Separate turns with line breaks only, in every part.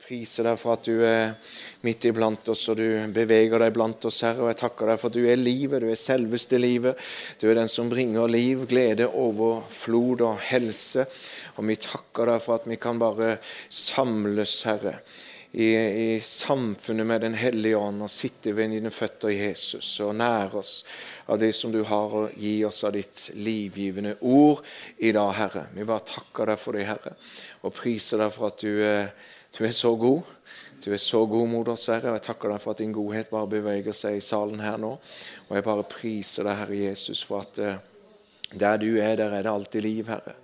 priser deg for at du er midt iblant oss, og du beveger deg blant oss, Herre. Og jeg takker deg for at du er livet, du er selveste livet. Du er den som bringer liv, glede, overflod og helse. Og vi takker deg for at vi kan bare samles, Herre. I, i samfunnet med Den hellige ånd og sitte ved dine føtter, Jesus, og nære oss av det som du har å gi oss av ditt livgivende ord i dag, Herre. Vi bare takker deg for det, Herre, og priser deg for at du er du er så god. Du er så god mot oss, Herre. og Jeg takker deg for at din godhet bare beveger seg i salen her nå. Og jeg bare priser deg, Herre Jesus, for at uh, der du er, der er det alltid liv, Herre.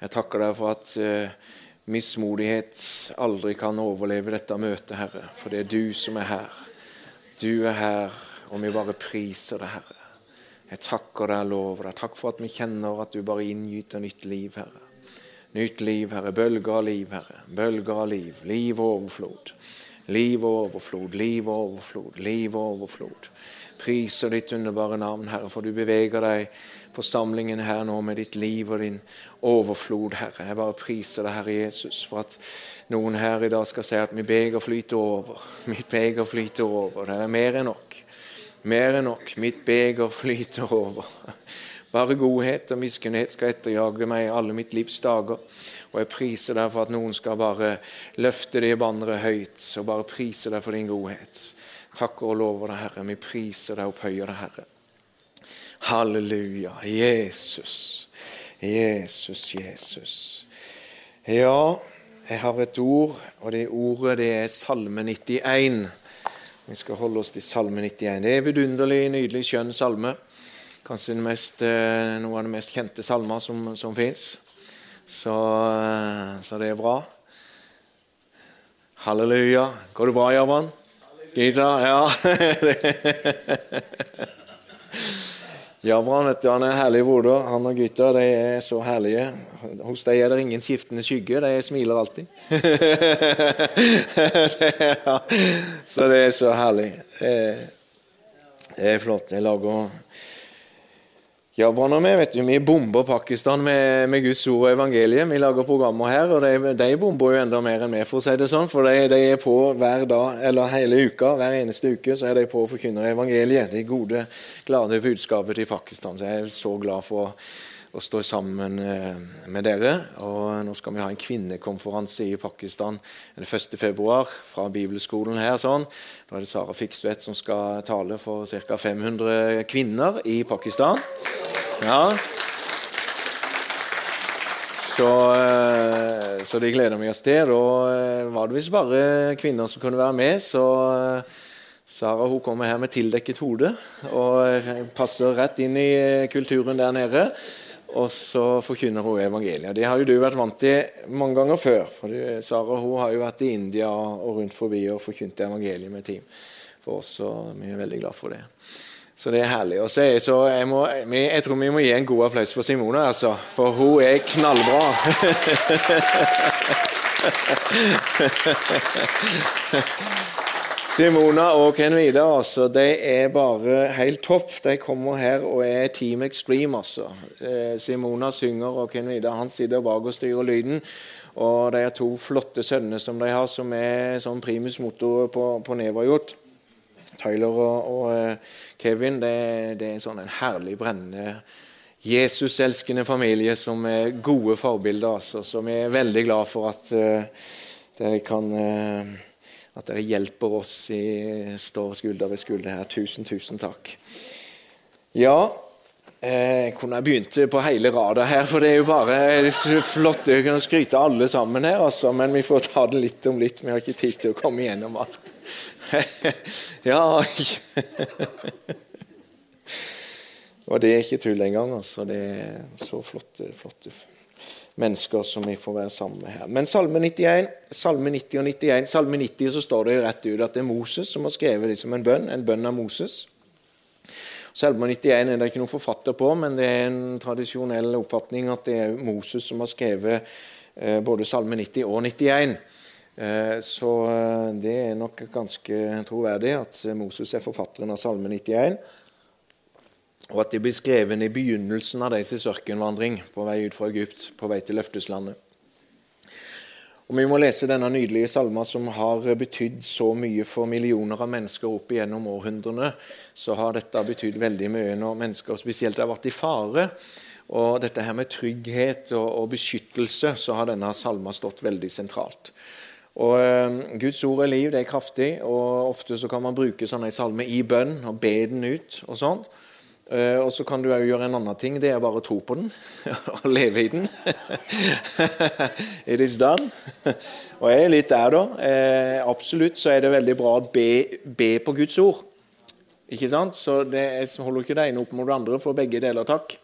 Jeg takker deg for at uh, mismodighet aldri kan overleve dette møtet, Herre. For det er du som er her. Du er her, og vi bare priser deg, Herre. Jeg takker deg og lover deg. Takk for at vi kjenner at du bare inngyter nytt liv, Herre. Nytt liv, Herre. Bølger av liv, Herre. Bølger av liv. Liv og overflod. Liv og overflod, liv og overflod, liv og overflod. Priser ditt underbare navn, Herre, for du beveger deg forsamlingen her nå med ditt liv og din overflod, Herre. Jeg bare priser deg, Herre Jesus, for at noen her i dag skal si at mitt beger flyter over. Mitt beger flyter over. Det er mer enn nok. Mer enn nok. Mitt beger flyter over. Bare godhet og miskunnhet skal etterjage meg alle mitt livs dager. Og jeg priser deg for at noen skal bare løfte det banneret høyt og bare prise deg for din godhet. Takk og lover deg, Herre. Vi priser deg og opphøyer deg, Herre. Halleluja. Jesus. Jesus, Jesus. Ja, jeg har et ord, og det ordet det er Salme 91. Vi skal holde oss til Salme 91. Det er vidunderlig, nydelig, skjønn salme. Kanskje mest, eh, noen av de mest kjente salmer som, som fins. Så, eh, så, det er bra. Halleluja. Går det bra, Javan? Gita? Ja. Javran vet du, han er herlig broder. Han og Gita de er så herlige. Hos dem er det ingen skiftende skygge. De smiler alltid. så det er så herlig. Det er flott. Jeg lager ja, Brann og vi vet du, vi bomber Pakistan med, med, Guds ord og evangeliet. Vi lager programmer her, og de, de bomber jo enda mer enn vi, for å si det sånn. For de, de, er på hver dag, eller hele uka, hver eneste uke så er de på å forkynne evangeliet. Det gode, glade budskapet til Pakistan. Så jeg er så glad for å stå sammen eh, med dere. Og nå skal vi ha en kvinnekonferanse i Pakistan den 1. februar fra bibelskolen her. sånn. Da er det Sara Fikstvedt som skal tale for ca. 500 kvinner i Pakistan. Ja. Så, eh, så de gleder vi oss til. Da eh, var det visst bare kvinner som kunne være med. så... Sara hun kommer her med tildekket hode og passer rett inn i kulturen der nede. Og så forkynner hun evangeliet. Det har jo du vært vant til mange ganger før. for Sara hun har jo vært i India og rundt forbi og forkynt evangeliet med team for oss. og Vi er veldig glad for det. Så det er herlig. Og så så jeg, må, jeg, tror vi må gi en god applaus for Simone, altså, for hun er knallbra. Simona og Ken Vidar altså, de er bare helt topp. De kommer her og er Team Extreme. altså. Eh, Simona synger, og Ken Vidar han sitter bak og styrer lyden. Og de er to flotte sønner som de har, som er sånn primus motor på, på Neverjot. Tyler og, og uh, Kevin. Det, det, er sånn en herlig, brennende Jesus-elskende familie som er gode forbilder. altså, Som er veldig glad for at uh, de kan uh, at dere hjelper oss i står skulder ved skulder her. Tusen, tusen takk. Ja, eh, jeg kunne begynt på hele rada her, for det er jo bare flott å kunne skryte alle sammen her, altså. Men vi får ta det litt om litt. Vi har ikke tid til å komme igjennom alt. ja Og det er ikke tull engang, altså. Det er så flotte, flotte mennesker som vi får være sammen med her. Men Salme 91, Salme 90 og 91, Salme 90 så står det rett ut at det er Moses som har skrevet det som en bønn. En bønn av Moses. Salme 91 er det ikke noen forfatter på, men det er en tradisjonell oppfatning at det er Moses som har skrevet eh, både Salme 90 og 91. Eh, så eh, det er nok ganske troverdig at Moses er forfatteren av Salme 91 og at de blir skrevet i begynnelsen av deres ørkenvandring på vei ut fra Egypt, på vei til løfteslandet. Og Vi må lese denne nydelige salma som har betydd så mye for millioner av mennesker opp igjennom århundrene. Så har dette betydd veldig mye når mennesker spesielt har vært i fare. Og dette her med trygghet og, og beskyttelse, så har denne salma stått veldig sentralt. Og eh, Guds ord er liv, det er kraftig, og ofte så kan man bruke sånne salmer i bønn og be den ut. og sånn. Eh, og så kan du òg gjøre en annen ting. Det er bare å tro på den og leve i den. It is done. Og jeg er litt der, da. Uh, absolutt så er det veldig bra å be, be på Guds ord. Ikke sant? Så det, jeg holder ikke det ene opp mot det andre, for begge deler takk.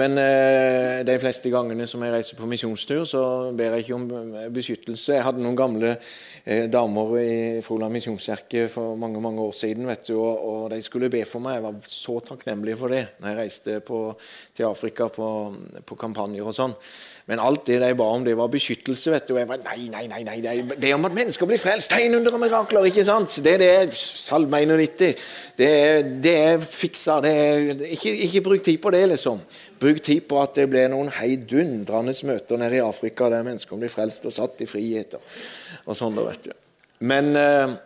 Men eh, de fleste gangene som jeg reiser på misjonstur, så ber jeg ikke om eh, beskyttelse. Jeg hadde noen gamle eh, damer i Froland misjonskirke for mange mange år siden, vet du, og, og, de skulle be for meg. Jeg var så takknemlig for det når jeg reiste på, til Afrika på, på kampanjer og sånn. Men alt det de ba om, det var beskyttelse. vet du. Og jeg var, nei, nei, nei, nei, det er om at mennesker blir frelst. Tegn under mirakler, ikke sant? Det er det. Salme 91. Det er, det er fiksa. Det er, ikke, ikke bruk tid på det, liksom. Bruk tid på at det ble noen heidundrende møter nede i Afrika der mennesker blir frelst og satt i frihet. Og sånn da, vet du. Men eh,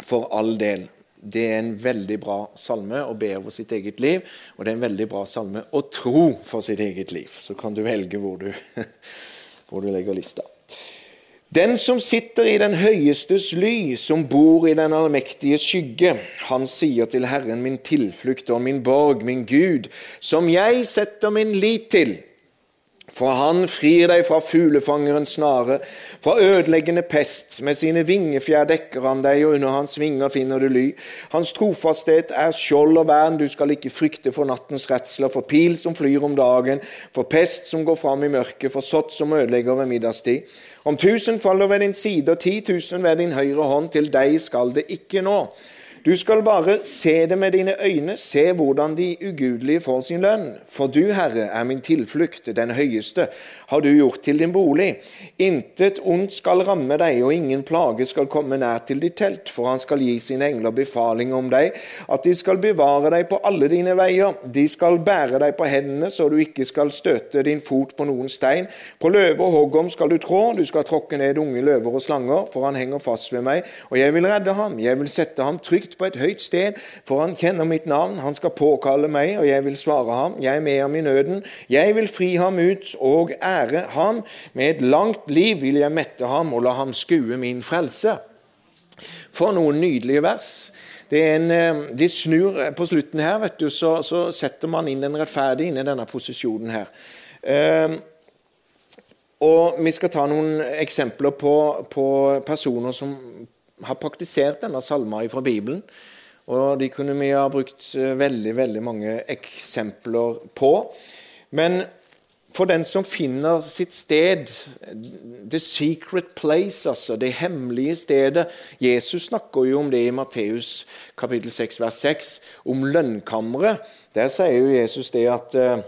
for all del det er en veldig bra salme å be over sitt eget liv. Og det er en veldig bra salme å tro for sitt eget liv. Så kan du velge hvor du, hvor du legger lista. Den som sitter i den høyestes ly, som bor i den allmektige skygge, han sier til Herren min tilflukt og min borg, min Gud, som jeg setter min lit til. For han frir deg fra fuglefangerens snare, fra ødeleggende pest. Med sine vingefjær dekker han deg, og under hans vinger finner du ly. Hans trofasthet er skjold og vern, du skal ikke frykte for nattens redsler, for pil som flyr om dagen, for pest som går fram i mørket, for sått som ødelegger ved middagstid. Om tusen faller ved din side og ti tusen ved din høyre hånd, til deg skal det ikke nå. Du skal bare se det med dine øyne, se hvordan de ugudelige får sin lønn. For du, Herre, er min tilflukt, den høyeste, har du gjort til din bolig. Intet ondt skal ramme deg, og ingen plage skal komme nær til ditt telt, for han skal gi sine engler befaling om deg, at de skal bevare deg på alle dine veier. De skal bære deg på hendene, så du ikke skal støte din fot på noen stein. På løve og hoggorm skal du trå, du skal tråkke ned unge løver og slanger, for han henger fast ved meg, og jeg vil redde ham. Jeg vil sette ham trygt på et høyt sted, for han kjenner mitt navn. Han skal påkalle meg, og jeg vil svare ham. Jeg er med ham i nøden. Jeg vil fri ham ut og ære ham. Med et langt liv vil jeg mette ham og la ham skue min frelse. For noen nydelige vers. En, eh, de snur På slutten her vet du, så, så setter man inn den rettferdige inn i denne posisjonen her. Eh, og Vi skal ta noen eksempler på, på personer som har praktisert denne salma fra Bibelen. Og De kunne vi ha brukt eh, veldig veldig mange eksempler på. Men for den som finner sitt sted, the secret place, altså det hemmelige stedet Jesus snakker jo om det i Matteus kapittel 6, vers 6, om lønnkammeret. Der sier jo Jesus det at eh,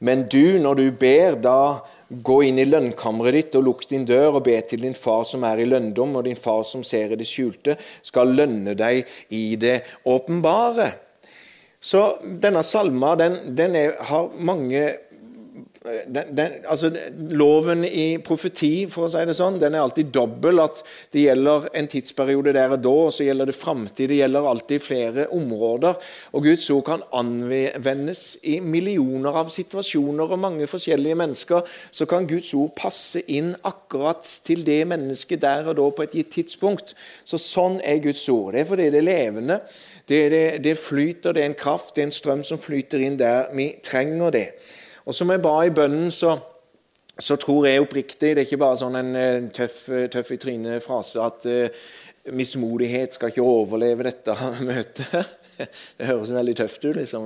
Men du, når du ber, da Gå inn i lønnkammeret ditt og lukk din dør og be til din far som er i lønndom, og din far som ser i det skjulte, skal lønne deg i det åpenbare. Så denne salma den, den er, har mange den, den, altså, Loven i profeti for å si det sånn, den er alltid dobbel. At det gjelder en tidsperiode der og da, og så gjelder det framtid. Det gjelder alltid flere områder. Og Guds ord kan anvendes i millioner av situasjoner og mange forskjellige mennesker. Så kan Guds ord passe inn akkurat til det mennesket der og da på et gitt tidspunkt. Så Sånn er Guds ord. Det er fordi det er levende. Det, det, det flyter, det er en kraft, det er en strøm som flyter inn der vi trenger det. Og som jeg ba i bønnen, så, så tror jeg oppriktig Det er ikke bare sånn en eh, tøff, tøff i trynet-frase at uh, mismodighet skal ikke overleve dette møtet. Det høres veldig tøft ut, liksom.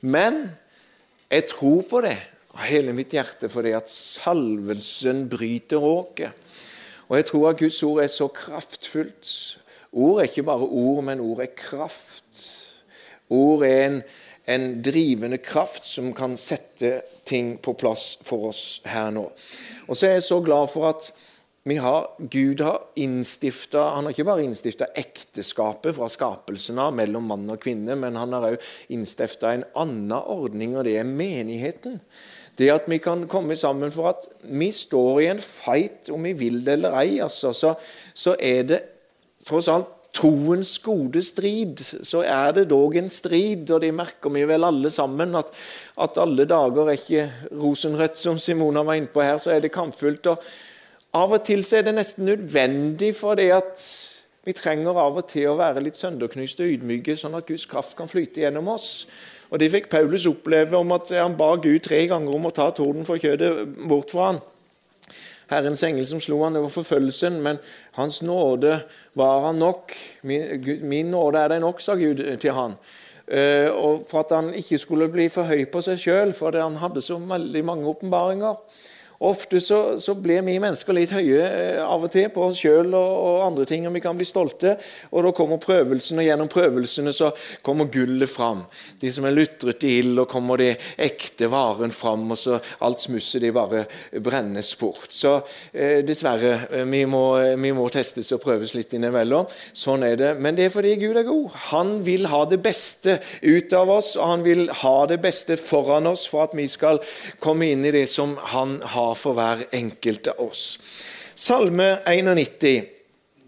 Men jeg tror på det av hele mitt hjerte fordi at salvelsen bryter åket. Og jeg tror at Guds ord er så kraftfullt. Ord er ikke bare ord, men ord er kraft. Ord er en en drivende kraft som kan sette ting på plass for oss her nå. Og så er jeg så glad for at har, Gud har innstifta Han har ikke bare innstifta ekteskapet fra skapelsen av mellom mann og kvinne, men han har òg innstifta en annen ordning, og det er menigheten. Det at vi kan komme sammen for at vi står i en fight, om vi vil det eller ei, altså, så, så er det tross alt troens gode strid, så er det dog en strid, og det merker vi vel alle sammen, at, at alle dager er ikke rosenrødt, som Simona var inne på her, så er det kampfullt. og Av og til så er det nesten nødvendig for det at vi trenger av og til å være litt sønderknuste og ydmyke, sånn at Guds kraft kan flyte gjennom oss. Og Det fikk Paulus oppleve om at han ba Gud tre ganger om å ta torden for kjødet bort fra han. Herrens engel som slo han, det var forfølgelsen, men hans nåde var han nok. Min, min nåde er deg nok, sa Gud til han. Uh, og For at han ikke skulle bli for høy på seg sjøl, for han hadde så veldig mange åpenbaringer. Ofte så, så, blir vi mennesker litt høye eh, av og til på oss sjøl og, og, andre ting, og vi kan bli stolte. Og Da kommer prøvelsen, og gjennom prøvelsene så kommer gullet fram. De som er lutret i ild, og kommer de ekte varen fram, og så alt smusset de bare brennes bort. Så eh, dessverre, eh, vi må, vi må, testes og prøves litt innimellom. Sånn er det. Men det er fordi Gud er god. Han vil ha det beste ut av oss, og han vil ha det beste foran oss for at vi skal komme inn i det som han har for hver enkelt av oss. Salme 91.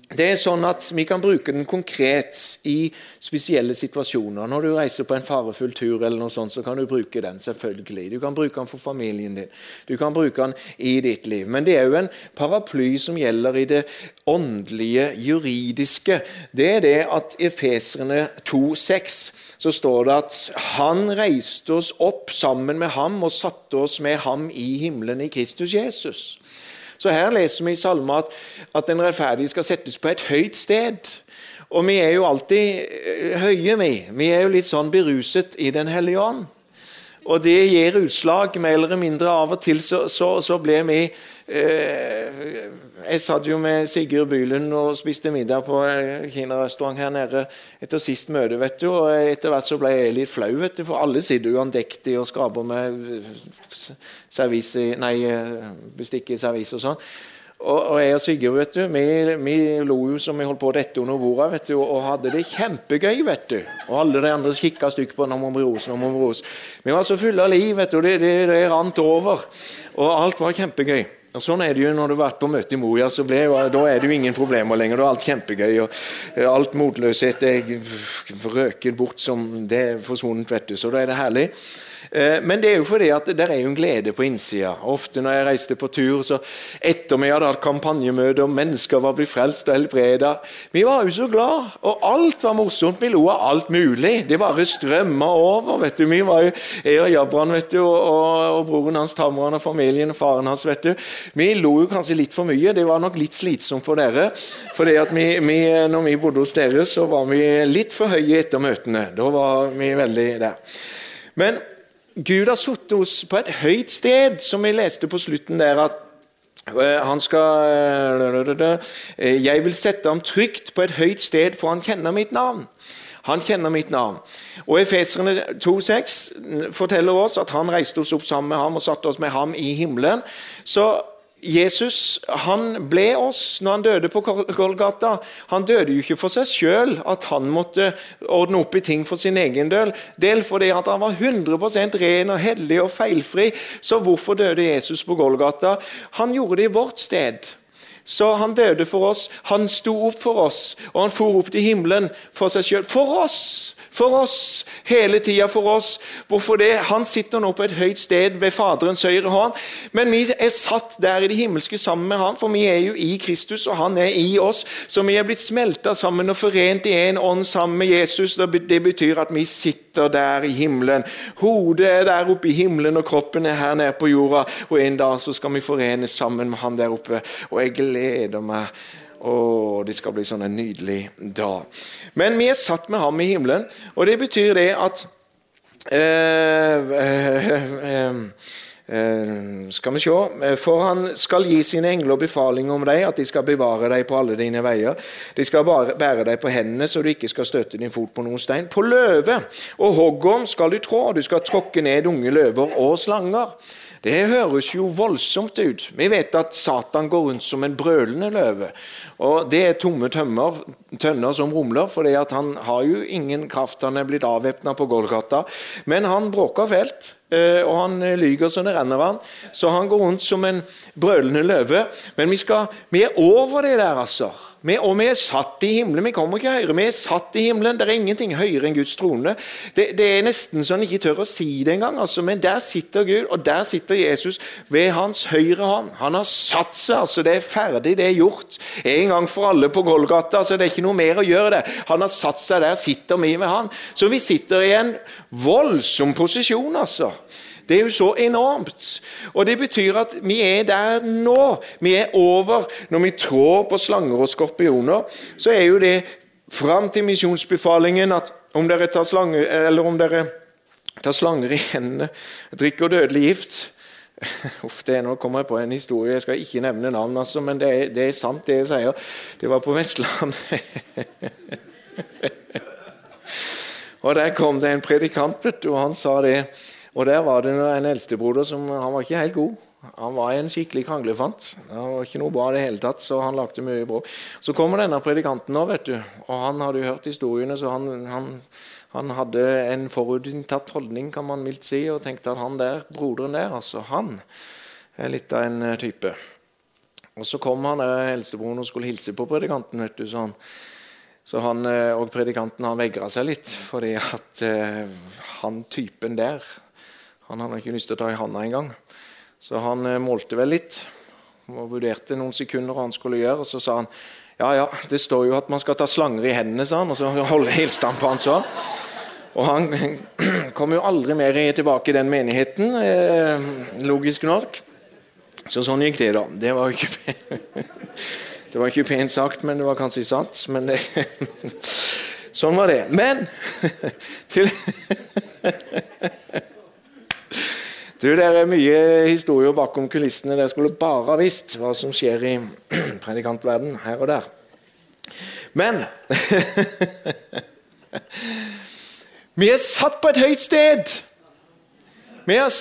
Det er sånn at Vi kan bruke den konkret i spesielle situasjoner. Når du reiser på en farefull tur, eller noe sånt, så kan du bruke den. selvfølgelig. Du kan bruke den for familien din. Du kan bruke den i ditt liv. Men det er jo en paraply som gjelder i det åndelige, juridiske. Det er det at i Efeserne 2,6 så står det at han reiste oss opp sammen med ham og satte oss med ham i himmelen i Kristus Jesus. Så her leser vi i salmen at, at den rettferdige skal settes på et høyt sted. Og vi er jo alltid eh, høye, vi. Vi er jo litt sånn beruset i Den hellige ånd. Og det gir utslag, mer eller mindre. Av og til så, så, så ble vi eh, Jeg satt jo med Sigurd Bylund og spiste middag på kinarestaurant her nede etter sist møte. vet du, og Etter hvert så ble jeg litt flau, vet du, for alle sitter jo andektig og skraper med servis, nei, bestikk i servis og sånn. Og, og, jeg og Sigurd vet du, vi, vi, lo jo som vi holdt på dette under bordet vet du, og hadde det kjempegøy. vet du. Og alle de andre kikka stygt på når Momros, når Momros. Vi var så fulle av liv, vet du, det, det, det rant over. Og alt var kjempegøy. Og Sånn er det jo når du har vært på møte i Moria. så ble, Da er det jo ingen problemer lenger. Da er alt kjempegøy. og Alt motløshet er røket bort som det er forsvunnet. vet du, Så da er det herlig. Eh, men det er jo fordi at det er jo en glede på innsida. Ofte når jeg reiste på tur, så etter vi hadde hatt kampanjemøte og mennesker var blitt frelst og helbreda Vi var jo så glad, og alt var morsomt. Vi lo av alt mulig. Det bare strømma over. vet du. Vi var jo, Jeg og Jabran vet du, og, og broren hans Tamran og familien og faren hans. vet du. Vi lo jo kanskje litt for mye. Det var nok litt slitsomt for dere. fordi at vi, vi, når vi bodde hos dere, så var vi litt for høye etter møtene. Da var vi veldig der. Men Gud har satt oss på et høyt sted, som vi leste på slutten der. at eh, han skal eh, Jeg vil sette ham trygt på et høyt sted, for han kjenner mitt navn. Han kjenner mitt navn. Og Efeserne 2,6 forteller oss at han reiste oss opp sammen med ham og satte oss med ham i himmelen. Så Jesus han ble oss når han døde på Golgata. Han døde jo ikke for seg sjøl, at han måtte ordne opp i ting for sin egen del, fordi at han var 100% ren og hellig og feilfri. Så hvorfor døde Jesus på Golgata? Han gjorde det i vårt sted. Så han døde for oss, han sto opp for oss, og han for opp til himmelen for seg sjøl. For oss! For oss, hele tida for oss. Hvorfor det? Han sitter nå på et høyt sted ved Faderens høyre hånd. Men vi er satt der i det himmelske sammen med han, for vi er jo i Kristus, og han er i oss. Så vi er blitt smelta sammen og forent i én ånd sammen med Jesus. Det betyr at vi sitter der i himmelen. Hodet er der oppe i himmelen, og kroppen er her nede på jorda. Og en dag så skal vi forenes sammen med han der oppe. Og jeg gleder meg å, det skal bli sånn en nydelig dag. Men vi er satt med ham i himmelen, og det betyr det at eh, eh, eh, eh skal vi se For han skal gi sine engler befaling om deg, at de skal bevare deg på alle dine veier. De skal bære deg på hendene, så du ikke skal støtte din fot på noen stein. På løve og hoggorm skal du trå, du skal tråkke ned unge løver og slanger. Det høres jo voldsomt ut. Vi vet at Satan går rundt som en brølende løve. Og Det er tomme tømmer, tønner som rumler, for han har jo ingen kraft. Han er blitt avvæpna på Golgata. Men han bråker fælt. eh, og han lyger så det renner han. Så han går rundt som en brølende løve. Men vi, skal, vi er over det der, altså. Vi, og vi er satt i himmelen. Vi kommer ikke høyere. Vi er satt i himmelen. Det er ingenting høyere enn Guds trone. Det, det er nesten så en ikke tør å si det engang. Altså. Men der sitter Gud, og der sitter Jesus ved hans høyre hånd. Han har satt seg. altså Det er ferdig, det er gjort. En gang for alle på Golgata. altså Det er ikke noe mer å gjøre det. Han har satt seg der, sitter vi med han. Så vi sitter i en voldsom posisjon, altså. Det er jo så enormt. Og det betyr at vi er der nå. Vi er over. Når vi trår på slanger og skorpioner, så er jo det fram til misjonsbefalingen at om dere tar slanger, eller om dere tar slanger i hendene, drikker dødelig gift Uff, det er Nå kommer jeg på en historie, jeg skal ikke nevne navn, altså, men det er, det er sant, det jeg sier. Det var på Vestlandet. og Der kom det en predikant, og han sa det og der var det en eldstebroder som han var ikke helt god. Han var en skikkelig kranglefant. Han var ikke noe bra i det hele tatt, så han lagde mye bråk. Så kommer denne predikanten nå, vet du. Og han hadde jo hørt historiene, så han, han, han hadde en forutinntatt holdning, kan man mildt si, og tenkte at han der, broderen der, altså han er litt av en eh, type. Og så kom han der eldstebroren og skulle hilse på predikanten, vet du. så han så han, eh, og predikanten han vegra seg litt, fordi at eh, han typen der han hadde ikke lyst til å ta i handa engang. Så han eh, målte vel litt og vurderte noen sekunder hva han skulle gjøre. Og så sa han ja, ja, det står jo at man skal ta slanger i hendene, sa han. Og så holde hilste han på han så. Og han kom jo aldri mer tilbake i den menigheten, eh, logisk nok. Så sånn gikk det, da. Det var jo ikke Det var ikke pent sagt, men det var kanskje sant. Men det, sånn var det. Men til du, Det er mye historier bakom kulissene. Dere skulle bare ha visst hva som skjer i predikantverden her og der. Men Vi er satt på et høyt sted. Vi er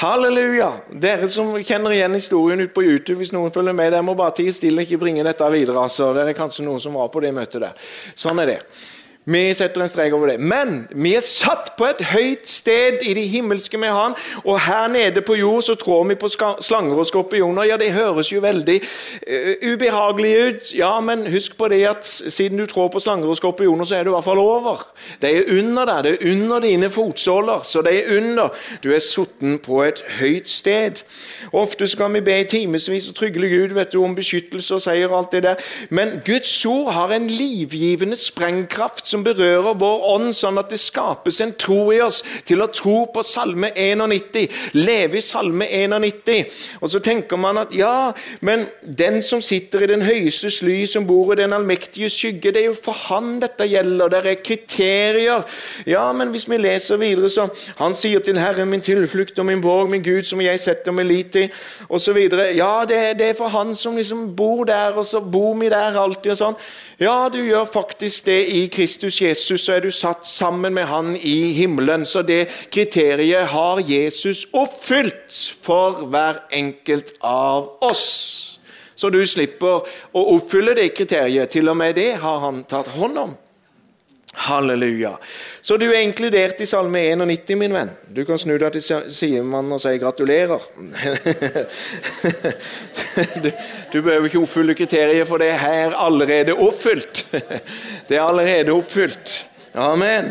Halleluja! Dere som kjenner igjen historien ut på YouTube, hvis noen følger med, dere må bare tie stille og ikke bringe dette videre. Altså. Det er kanskje noen som var på det møtet der. Sånn er det. Vi setter en strek over det. Men vi er satt på et høyt sted i de himmelske med Han. Og her nede på jord så trår vi på slanger og skorpioner. Ja, det høres jo veldig uh, ubehagelig ut. Ja, men husk på det at siden du trår på slanger og skorpioner, så er du i hvert fall over. Det er under deg. Det er under dine fotsåler. Så det er under. Du er sutten på et høyt sted. Ofte skal vi be i timevis og trygle Gud vet du, om beskyttelse og seier og alt det der. Men Guds ord har en livgivende sprengkraft som berører vår ånd, sånn at det skapes en tro i oss til å tro på Salme 91, leve i Salme 91. Og så tenker man at ja, men den som sitter i den høyeste sly, som bor i den allmektige skygge, det er jo for han dette gjelder. Det er kriterier. Ja, men hvis vi leser videre, så Han sier til Herren min tilflukt og min borg, min Gud, som jeg setter min lit til, osv. Ja, det, det er for han som liksom bor der, og så bor vi der alltid og sånn. Ja, du gjør faktisk det i Kristus Jesus, så er du satt sammen med han i himmelen. Så det kriteriet har Jesus oppfylt for hver enkelt av oss. Så du slipper å oppfylle det kriteriet. Til og med det har han tatt hånd om. Halleluja. Så du er inkludert i Salme 91, min venn. Du kan snu deg til sidemannen og si gratulerer. Du, du behøver ikke oppfylle kriteriet, for det er her allerede oppfylt. Det er allerede oppfylt. Amen.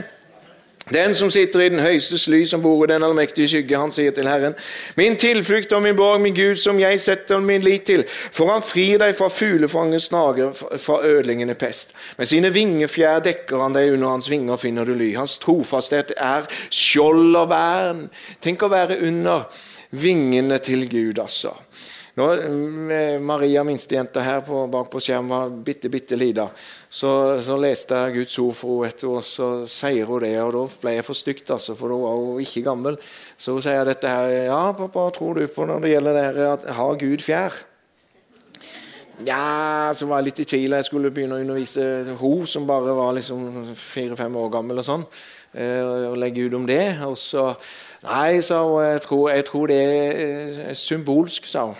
Den som sitter i den høyeste sly, som bor i den allmektige skygge, han sier til Herren, min tilflukt og min borg, min Gud, som jeg setter min lit til, for han frir deg fra fuglefangens snager, fra ødeleggende pest. Med sine vingefjær dekker han deg, under hans vinger finner du ly. Hans trofasthet er skjold og vern. Tenk å være under vingene til Gud, altså. Nå, eh, Maria, minstejenta her på, bak på skjermen, var bitte, bitte lita. Så, så, leste jeg Guds ord for henne, og så sier hun det. Og da ble jeg for stygt, altså, for da var hun ikke gammel. Så hun sier dette her Ja, pappa, tror du på når det gjelder det her, at har Gud fjær? Ja, så var jeg litt i tvil. Jeg skulle begynne å undervise hun som bare var liksom fire-fem år gammel. og sånn, eh, og legge ut om det. Og så Nei, sa hun, jeg tror, jeg tror det er symbolsk, sa hun.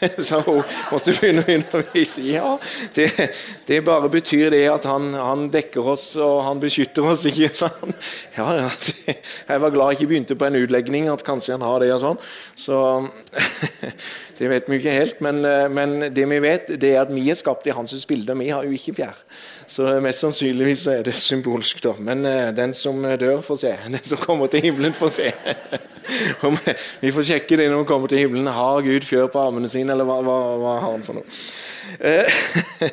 Så hun måtte begynne å undervise. Ja, det, det bare betyr det at han, han, dekker oss og han beskytter oss. ikke sant? Ja, ja, det, Jeg var glad jeg ikke begynte på en utlegning, at kanskje han har det og sånn. Så Det vet vi ikke helt, men, men, det vi vet, det er at vi er skapt i hans bilde. Vi har jo ikke fjær. Så mest sannsynligvis er det symbolsk, da. Men den som dør, får se. Den som kommer til himmelen, får se. vi får sjekke det når vi kommer til himmelen. Har Gud fjør på armene sine, eller hva, hva, hva har han for noe? Eh,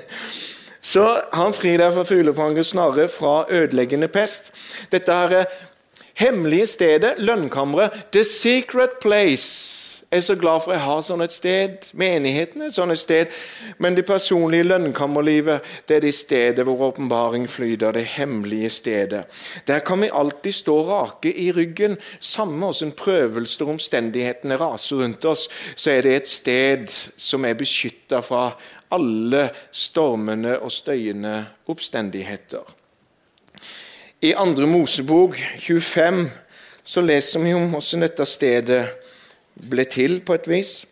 så han frir deg fra fuglefanger snarere fra ødeleggende pest. Dette her hemmelige stedet, lønnkammeret, the secret place jeg er så glad for at jeg har sånn et sted. Menigheten er sånn et sted. Men det personlige lønnkammerlivet det er det stedet hvor åpenbaring flyter. Det hemmelige stedet. Der kan vi alltid stå rake i ryggen. Samme åssen prøvelser og omstendighetene raser rundt oss, så er det et sted som er beskytta fra alle stormende og støyende oppstendigheter. I andre Mosebok 25 så leser vi om hvordan dette stedet ble til på et vis.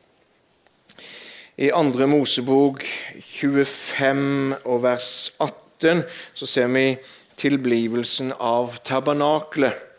I 2. Mosebok 25 og vers 18 så ser vi tilblivelsen av tabernaklet.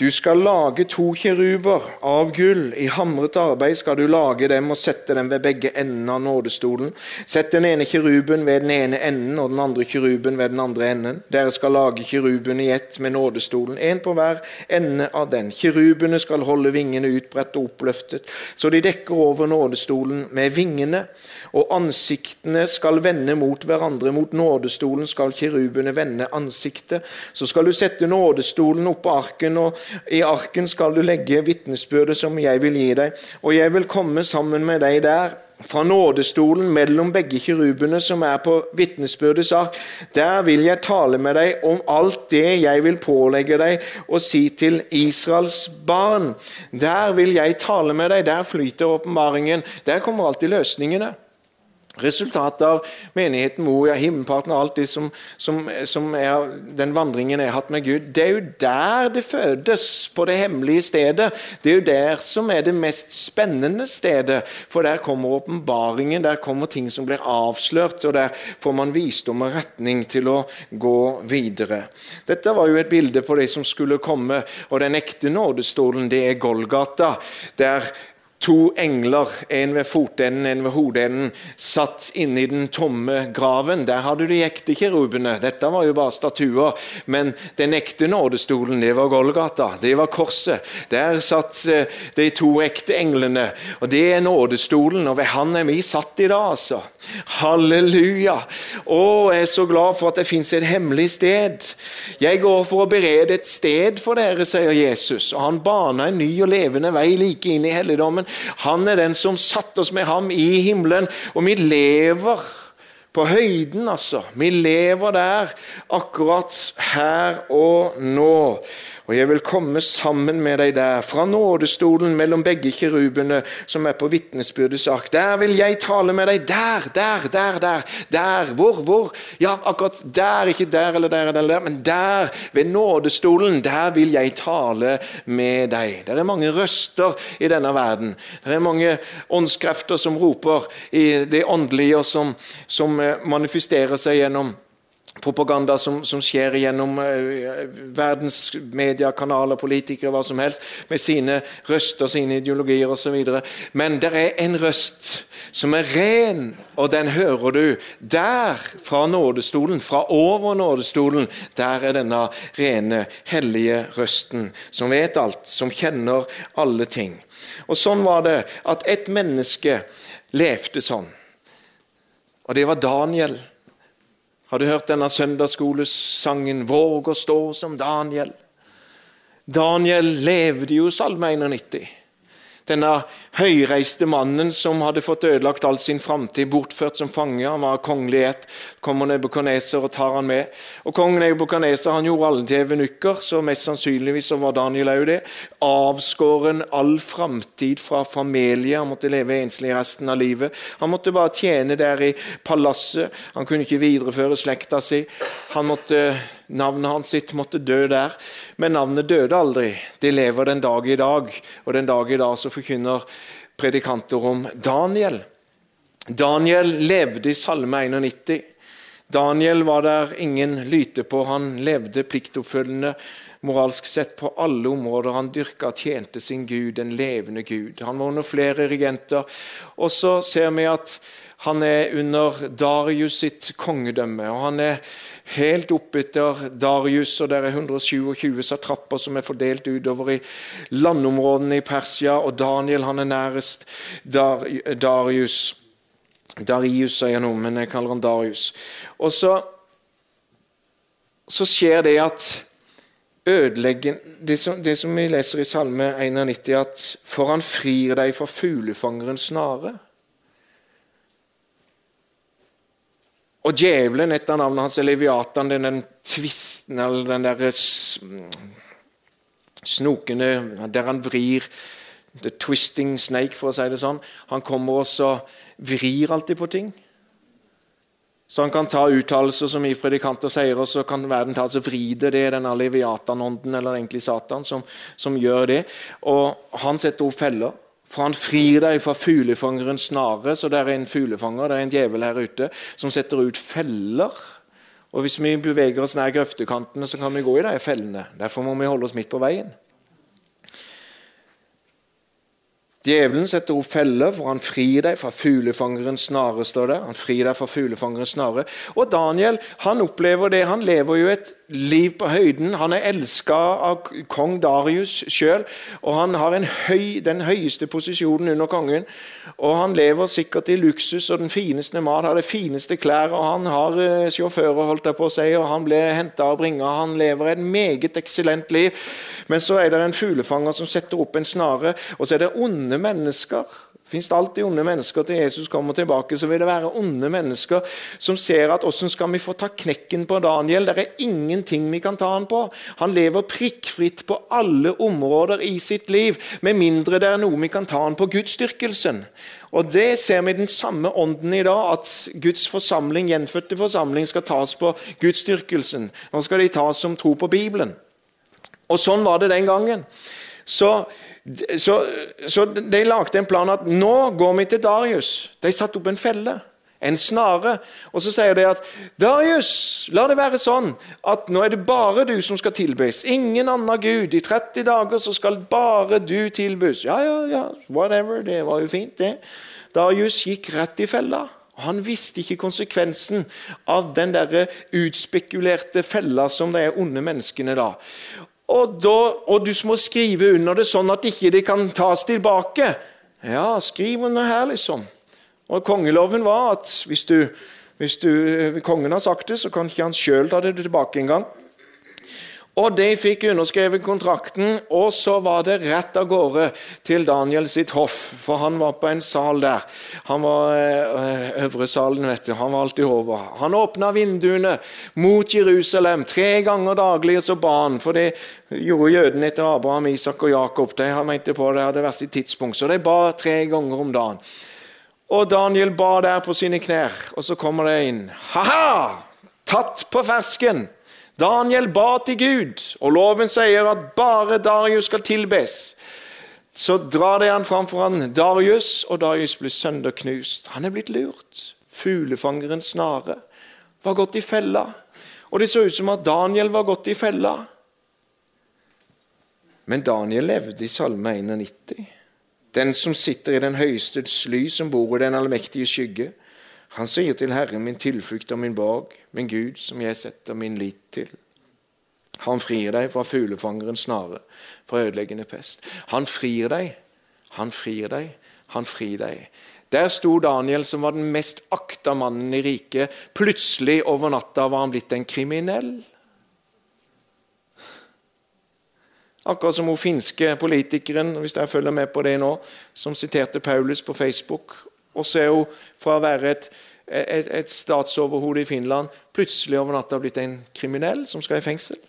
Du skal lage to kiruber av gull. I hamret arbeid skal du lage dem og sette dem ved begge endene av nådestolen. Sett den ene kiruben ved den ene enden og den andre kiruben ved den andre enden. Dere skal lage kiruben i ett med nådestolen, én på hver ende av den. Kirubene skal holde vingene utbredt og oppløftet, så de dekker over nådestolen med vingene. Og ansiktene skal vende mot hverandre. Mot nådestolen skal kirubene vende ansiktet. Så skal du sette nådestolen oppå arken. og i arken skal du legge vitnesbyrdet som jeg vil gi deg, og jeg vil komme sammen med deg der. Fra nådestolen mellom begge kirubene som er på vitnesbyrdets ark, der vil jeg tale med deg om alt det jeg vil pålegge deg og si til Israels barn. Der vil jeg tale med deg, der flyter åpenbaringen. Der kommer alltid løsningene. Resultatet av menigheten Moria, himmelparten og alt det som, som, som, er den vandringen jeg har hatt med Gud, det er jo der det fødes, på det hemmelige stedet. Det er jo der som er det mest spennende stedet, for der kommer åpenbaringen, der kommer ting som blir avslørt, og der får man visdom og retning til å gå videre. Dette var jo et bilde på det som skulle komme, og den ekte nådestolen, det er Golgata, der to engler, en ved fotenden, en ved hodeenden, satt inne i den tomme graven. Der hadde de ekte kirubene. Dette var jo bare statuer. Men den ekte nådestolen, det var Golgata. Det var korset. Der satt eh, de to ekte englene. Og det er nådestolen, og ved han er vi satt i dag, altså. Halleluja! Å, jeg er så glad for at det fins et hemmelig sted. Jeg går for å berede et sted for dere, sier Jesus. Og han baner en ny og levende vei like inn i helligdommen. Han er den som satte oss med ham i himmelen, og vi lever på høyden, altså. Vi lever der akkurat her og nå. Og jeg vil komme sammen med deg der, fra nådestolen mellom begge kirubene som er på vitnesbyrdets ark. Der vil jeg tale med deg. Der, der, der, der. Der. Hvor, hvor? Ja, akkurat der. Ikke der eller der eller der, men der, ved nådestolen. Der vil jeg tale med deg. Det er mange røster i denne verden. Det er mange åndskrefter som roper i det åndelige, og som, som manifesterer seg gjennom propaganda som, som, skjer gjennom uh, verdens mediekanaler, politikere, hva som helst, med sine røster, sine ideologier osv. Men det er en røst som er ren, og den hører du der, fra nådestolen, fra over nådestolen. Der er denne rene, hellige røsten, som vet alt, som kjenner alle ting. Og Sånn var det at et menneske levde sånn. Og det var Daniel. Har du hørt denne søndagsskolesangen 'Våg å stå som Daniel'? Daniel levde jo salme 91. Denne høyreiste mannen som hadde fått ødelagt all sin framtid, bortført som fange. Han var kongelig ett. Kommer Nebukaneser og tar han med. Og Kong Nebukaneser han gjorde alle til evenukker, så mest sannsynligvis så var Daniel òg det. Avskåren all framtid fra familie. Han måtte leve enslig resten av livet. Han måtte bare tjene der i palasset. Han kunne ikke videreføre slekta si. Han måtte Navnet hans sitt måtte dø der, men navnet døde aldri. Det lever den dag i dag, og den dag i dag så forkynner predikanter om Daniel. Daniel levde i Salme 91. Daniel var der ingen lyte på. Han levde pliktoppfølgende moralsk sett på alle områder. Han dyrka og tjente sin Gud, den levende Gud. Han var under flere regenter. Og så ser vi at han er under Darius sitt kongedømme. og Han er helt oppetter Darius, og det er 127 satrapper som er fordelt utover i landområdene i Persia. Og Daniel han er nærest Dar Darius. Darius sier jeg nå, men jeg kaller han Darius. Og så, så skjer det at ødeleggen det som, det som vi leser i Salme 91, at for han frir deg fra fuglefangerens snare. Og djevelen, et av navnene hans er Leviatan, den, den tvisten eller den derre snokende Der han vrir The twisting snake, for å si det sånn. Han kommer også vrir alltid på ting. Så han kan ta uttalelser som i predikanter sier, og så kan verden ta og vri det. Det er denne leviatanånden, eller egentlig Satan, som, som gjør det. Og han setter opp feller. For han frir deg fra fuglefangerens snare. Så det er en fuglefanger, det er en djevel her ute, som setter ut feller. Og Hvis vi beveger oss nær grøftekantene, så kan vi gå i de fellene. Derfor må vi holde oss midt på veien. Djevelen setter opp feller, for han frir deg fra fuglefangerens snare. står det. Han frir deg fra fuglefangerens snare. Og Daniel han opplever det. Han lever jo et liv på høyden. Han er elska av kong Darius sjøl, og han har høy, den høyeste posisjonen under kongen. Og Han lever sikkert i luksus og den fineste mat, har de fineste klær, og han har uh, sjåfører, holdt jeg på å si, og han ble henta og bringa. Han lever et meget eksellent liv. Men så er det en fuglefanger som setter opp en snare, og så er det onde mennesker Fins det alltid onde mennesker til Jesus kommer tilbake, så vil det være onde mennesker som ser at hvordan skal vi få ta knekken på Daniel? Det er ingenting vi kan ta han på. Han lever prikkfritt på alle områder i sitt liv, med mindre det er noe vi kan ta han på gudsdyrkelsen. Og Det ser vi i den samme ånden i dag, at Guds forsamling, gjenfødte forsamling skal tas på gudsdyrkelsen. Nå skal de tas som tro på Bibelen. Og Sånn var det den gangen. Så så, så, de lagde en plan at nå går vi til Darius. De satte opp en felle, en snare. Og så sier de at Darius, la det være sånn at nå er det bare du som skal tilbys. Ingen annen gud. I 30 dager så skal bare du tilbys. Ja, ja, ja, whatever. Det var jo fint, det. Darius gikk rett i fella. Han visste ikke konsekvensen av den der utspekulerte fella som de onde menneskene da. Og, da, og, du må skrive under det sånn at ikke det kan tas tilbake. Ja, skriv under her, liksom. Og Kongeloven var at hvis, du, hvis du, kongen har sagt det, så kan ikke han sjøl ta det tilbake engang. Og De fikk underskrevet kontrakten, og så var det rett av gårde til Daniel sitt hoff. For han var på en sal der. Han var øh, øvre salen, vet du. Han var alltid over. Han åpna vinduene mot Jerusalem tre ganger daglig, og så ba han. For det gjorde jødene etter Abraham, Isak og Jakob. De mente på det hadde vært sitt tidspunkt, så de ba tre ganger om dagen. Og Daniel ba der på sine knær, og så kommer det inn. Ha-ha! Tatt på fersken! Daniel ba til Gud, og loven sier at bare Darius skal tilbes. Så drar de han fram foran Darius, og Darius blir sønderknust. Han er blitt lurt. Fuglefangerens snare var gått i fella. Og det så ut som at Daniel var gått i fella. Men Daniel levde i Salme 91. Den som sitter i den høyeste sly, som bor i den allmektige skygge. Han sier til Herren, min tilflukt og min borg, min Gud, som jeg setter min lit til. Han frir deg fra fuglefangerens snare, fra ødeleggende pest. Han frir deg, han frir deg, han frir deg. Der sto Daniel, som var den mest akta mannen i riket. Plutselig over natta var han blitt en kriminell. Akkurat som hun finske politikeren hvis jeg følger med på det nå, som siterte Paulus på Facebook og så er hun fra å være et, et, et statsoverhode i Finland plutselig over natta blitt en kriminell som skal i fengsel.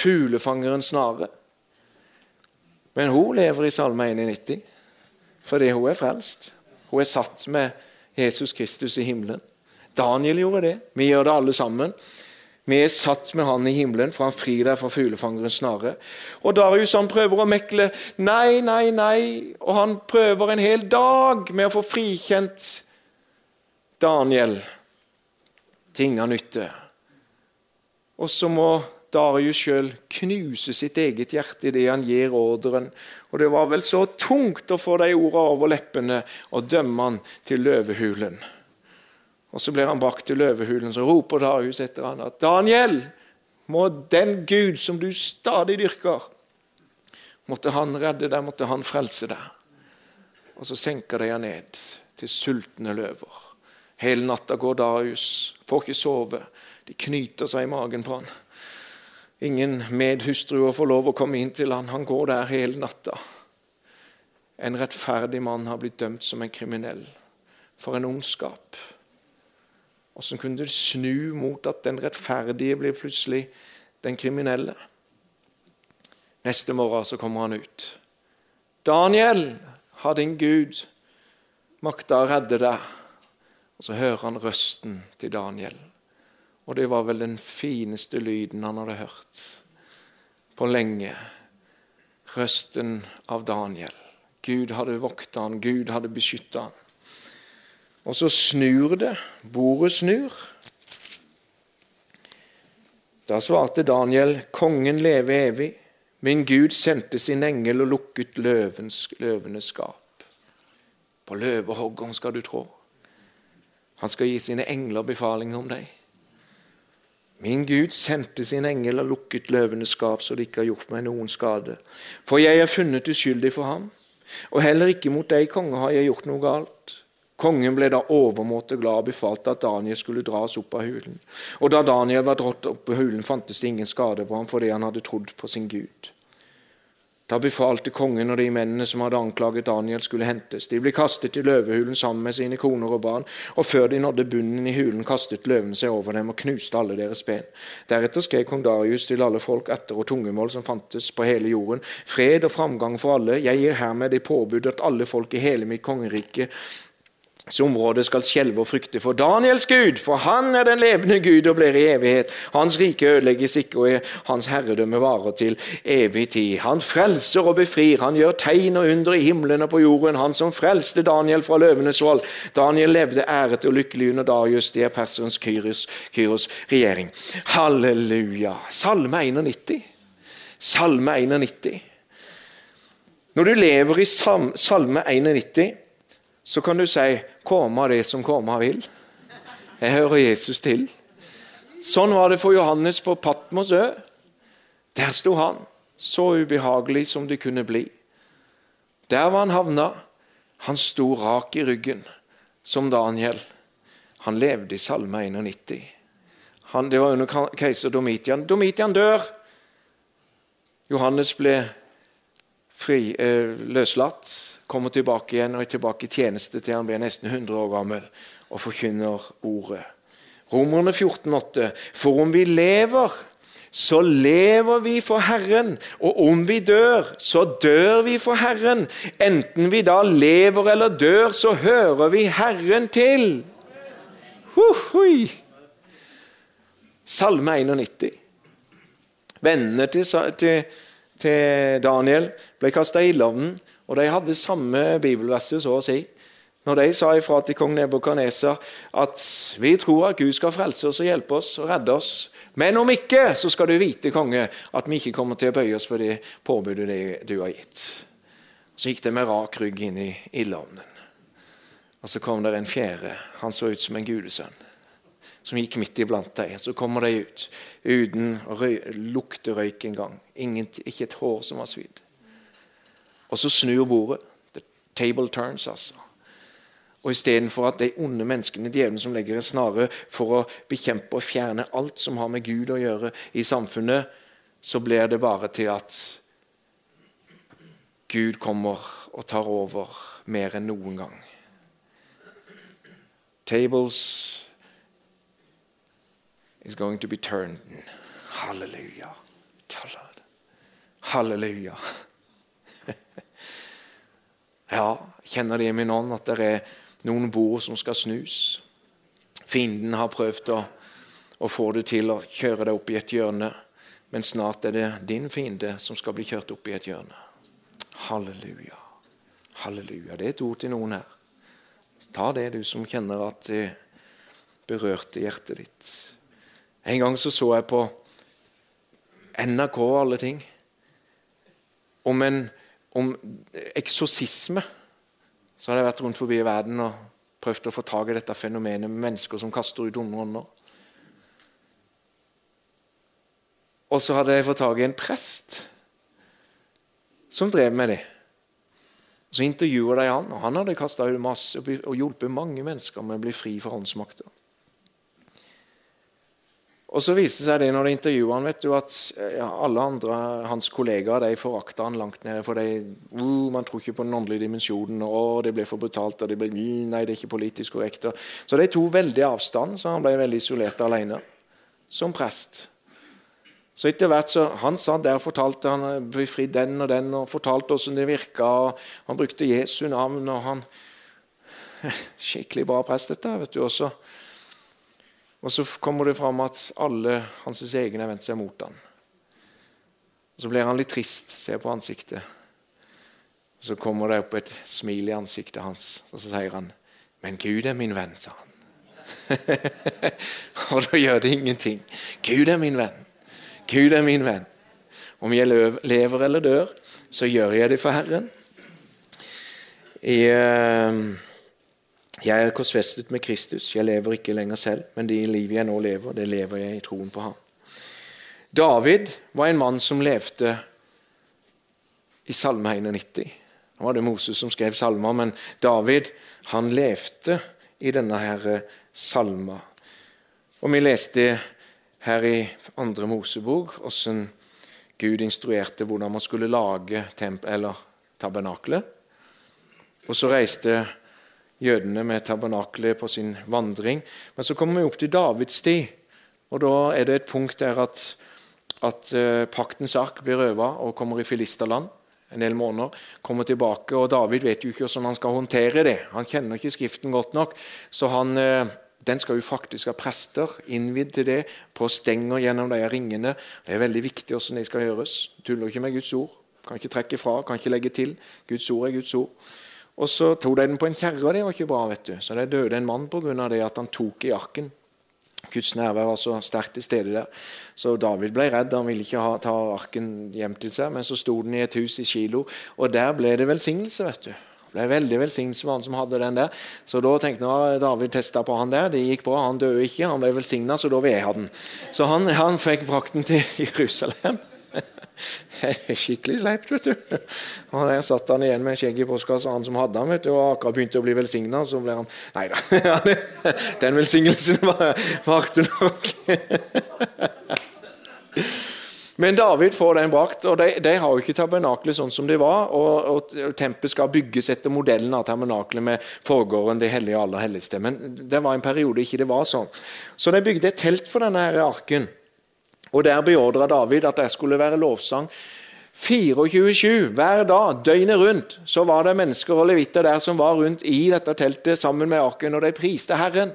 Fuglefangeren snare. Men hun lever i Salme 91 fordi hun er frelst. Hun er satt med Jesus Kristus i himmelen. Daniel gjorde det. Vi gjør det alle sammen. Vi er satt med han i himmelen, for han frir deg fra fuglefangerens snare. Og Darius han prøver å mekle. Nei, nei, nei. Og han prøver en hel dag med å få frikjent Daniel. Ting av nytte. Og så må Darius sjøl knuse sitt eget hjerte idet han gir ordren. Og det var vel så tungt å få de ordene over leppene og dømme han til løvehulen. Og Så blir han brakt til løvehulen, så roper Darius etter han at Daniel, må den Gud som du stadig dyrker, måtte han redde deg, måtte han frelse deg. Og Så senker de han ned til sultne løver. Hele natta går Darius, får ikke sove. De knyter seg i magen på han. Ingen medhustruer får lov å komme inn til han. Han går der hele natta. En rettferdig mann har blitt dømt som en kriminell. For en ondskap. Hvordan kunne du snu mot at den rettferdige blir plutselig den kriminelle? Neste morgen så kommer han ut. 'Daniel, har din Gud makta å redde deg?' Og Så hører han røsten til Daniel. Og det var vel den fineste lyden han hadde hørt på lenge. Røsten av Daniel. Gud hadde vokta han, Gud hadde beskytta han. Og så snur det. Bordet snur. Da svarte Daniel, kongen leve evig. Min Gud sendte sin engel og lukket løvens, løvenes skap. På løvehoggeren skal du trå. Han skal gi sine engler befaling om deg. Min Gud sendte sin engel og lukket løvenes skap, så det ikke har gjort meg noen skade. For jeg er funnet uskyldig for ham, og heller ikke mot deg, konge, har jeg gjort noe galt. Kongen ble da overmåte glad og befalte at Daniel skulle dras opp av hulen. Og da Daniel var dratt opp av hulen, fantes det ingen skade på ham fordi han hadde trodd på sin Gud. Da befalte kongen og de mennene som hadde anklaget Daniel, skulle hentes. De ble kastet i løvehulen sammen med sine koner og barn, og før de nådde bunnen i hulen, kastet løvene seg over dem og knuste alle deres ben. Deretter skrev kong Darius til alle folk etter og tungemål som fantes på hele jorden, fred og framgang for alle. Jeg gir hermed det påbud at alle folk i hele mitt kongerike så området skal skjelve og frykte for Daniels Gud, for han er den levende Gud og blir i evighet. Hans rike ødelegges ikke, og hans herredømme varer til evig tid. Han frelser og befrir, han gjør tegn og under i himmelen og på jorden. Han som frelste Daniel fra løvenes vold. Daniel levde æret og lykkelig under Darius, det er perserens Kyros, Kyros regjering. Halleluja. Salme 91. Salme 91. Når du lever i Salme 91 så kan du si 'Komme det som komme vil'. Jeg hører Jesus til. Sånn var det for Johannes på Patmos ø. Der sto han, så ubehagelig som det kunne bli. Der var han havna. Han sto rak i ryggen, som Daniel. Han levde i Salme 91. Han, det var under keiser Domitian. Domitian dør. Johannes ble fri, eh, løslatt kommer tilbake igjen og er tilbake i tjeneste til han blir nesten 100 år gammel og forkynner ordet. Romerne 14,8.: For om vi lever, så lever vi for Herren, og om vi dør, så dør vi for Herren. Enten vi da lever eller dør, så hører vi Herren til. Huhui. Salme 91. Vennene til, til, til Daniel ble kasta i ildovnen. Og de hadde samme bibelverset, så å si. Når de sa ifra til kong Nebukadneser at vi tror at Gud skal frelse oss og hjelpe oss og redde oss, men om ikke, så skal du vite, konge, at vi ikke kommer til å bøye oss for det påbudet du har gitt. Så gikk de med rak rygg inn i ildovnen. Og så kom det en fjerde. Han så ut som en gudesønn. Som gikk midt iblant dem. Så kommer de ut uten å lukte røyk engang. Ikke et hår som var svidd. Og så snur bordet. The table turns, altså. Og Istedenfor at de onde menneskene, djevelen som legger en snare for å bekjempe og fjerne alt som har med Gud å gjøre i samfunnet, så blir det bare til at Gud kommer og tar over mer enn noen gang. Tables is going to be turned. Halleluja. Halleluja. Ja, kjenner det i min ånd at det er noen bord som skal snus. Fienden har prøvd å, å få det til å kjøre deg opp i et hjørne. Men snart er det din fiende som skal bli kjørt opp i et hjørne. Halleluja. Halleluja. Det er et ord til noen her. Ta det, du som kjenner at det berørte hjertet ditt. En gang så, så jeg på NRK og alle ting om, en, om eksorsisme. Så hadde jeg vært rundt forbi i verden og prøvd å få tak i dette fenomenet med mennesker som kaster ut onde ånder. Og så hadde jeg fått tak i en prest som drev med det. Så intervjua de han, og han hadde kasta ut masse og hjulpet mange mennesker med å bli fri for åndsmakter. Og så viste seg det når de intervjuet han, vet du, at ja, alle andre hans kollegaer de forakta han langt nede. For de, uh, man tror ikke på den åndelige dimensjonen. og det ble for brutalt. og det ble, nei, det er ikke politisk korrekt. Så de tok veldig avstand, så han ble veldig isolert alene som prest. Så etter hvert så, Han satt der og fortalte han befridd den og den, og fortalte hvordan det virka. Han brukte Jesu navn. og han, Skikkelig bra prest, dette. vet du, også. Og så kommer det fram at alle hans egne har vendt seg mot ham. Så blir han litt trist, ser på ansiktet. Og Så kommer det opp et smil i ansiktet hans, og så sier han, 'Men Gud er min venn', sa han. og da gjør det ingenting. Gud er min venn. Gud er min venn. Om jeg lever eller dør, så gjør jeg det for Herren. I... eh, jeg er korsfestet med Kristus. Jeg lever ikke lenger selv, men det livet jeg nå lever, det lever jeg i troen på ham. David var en mann som levde i Salme 91. Nå var det Moses som skrev salmer, men David han levde i denne her salma. Og vi leste her i andre Mosebok hvordan Gud instruerte hvordan man skulle lage tabernaklet. Og så reiste jødene med tabernaklet på sin vandring. Men så kommer vi opp til Davids tid, og da er det et punkt der at, at uh, paktens ark blir røva og kommer i filisterland en del måneder. Kommer tilbake, og David vet jo ikke hvordan han skal håndtere det. Han kjenner ikke Skriften godt nok. så han... Uh, den skal jo faktisk ha prester innvidd til det, på stenger gjennom de ringene. Det er veldig viktig hvordan det skal gjøres. Tuller ikke med Guds ord. Kan ikke trekke fra, kan ikke legge til. Guds ord er Guds ord. Og Så tok de den på en kjerre, og det var ikke bra. vet du. Så det døde en mann pga. det at han tok i arken. Guds nærvær var så sterkt til stede der. Så David ble redd. Han ville ikke ha, ta arken hjem til seg. Men så sto den i et hus i Kilo, og der ble det velsignelse. vet du. Det ble veldig velsignelse for han som hadde den der. Så da tenkte jeg David testa på han der. Det gikk bra. Han døde ikke. Han ble velsigna, så da vil jeg ha den. Så han, han fikk brakt den til Jerusalem. Skikkelig sleipt, vet du. Og Der satt han igjen med skjegget i postkassa, han som hadde han, vet du, og akkurat begynte å bli velsigna. Så ble han Nei da. Den velsignelsen varte nok. Men David får den brakt, og de, de har jo ikke tabernaklet sånn som det var. Og, og Tempelet skal bygges etter modellen av tabernaklet med forgården, det hellige aller helligste. Men det var en periode ikke det var sånn. Så de bygde et telt for denne her arken. Og Der beordra David at det skulle være lovsang 24-7 hver dag, døgnet rundt. Så var det mennesker og levitter der som var rundt i dette teltet sammen med arken, og de priste Herren.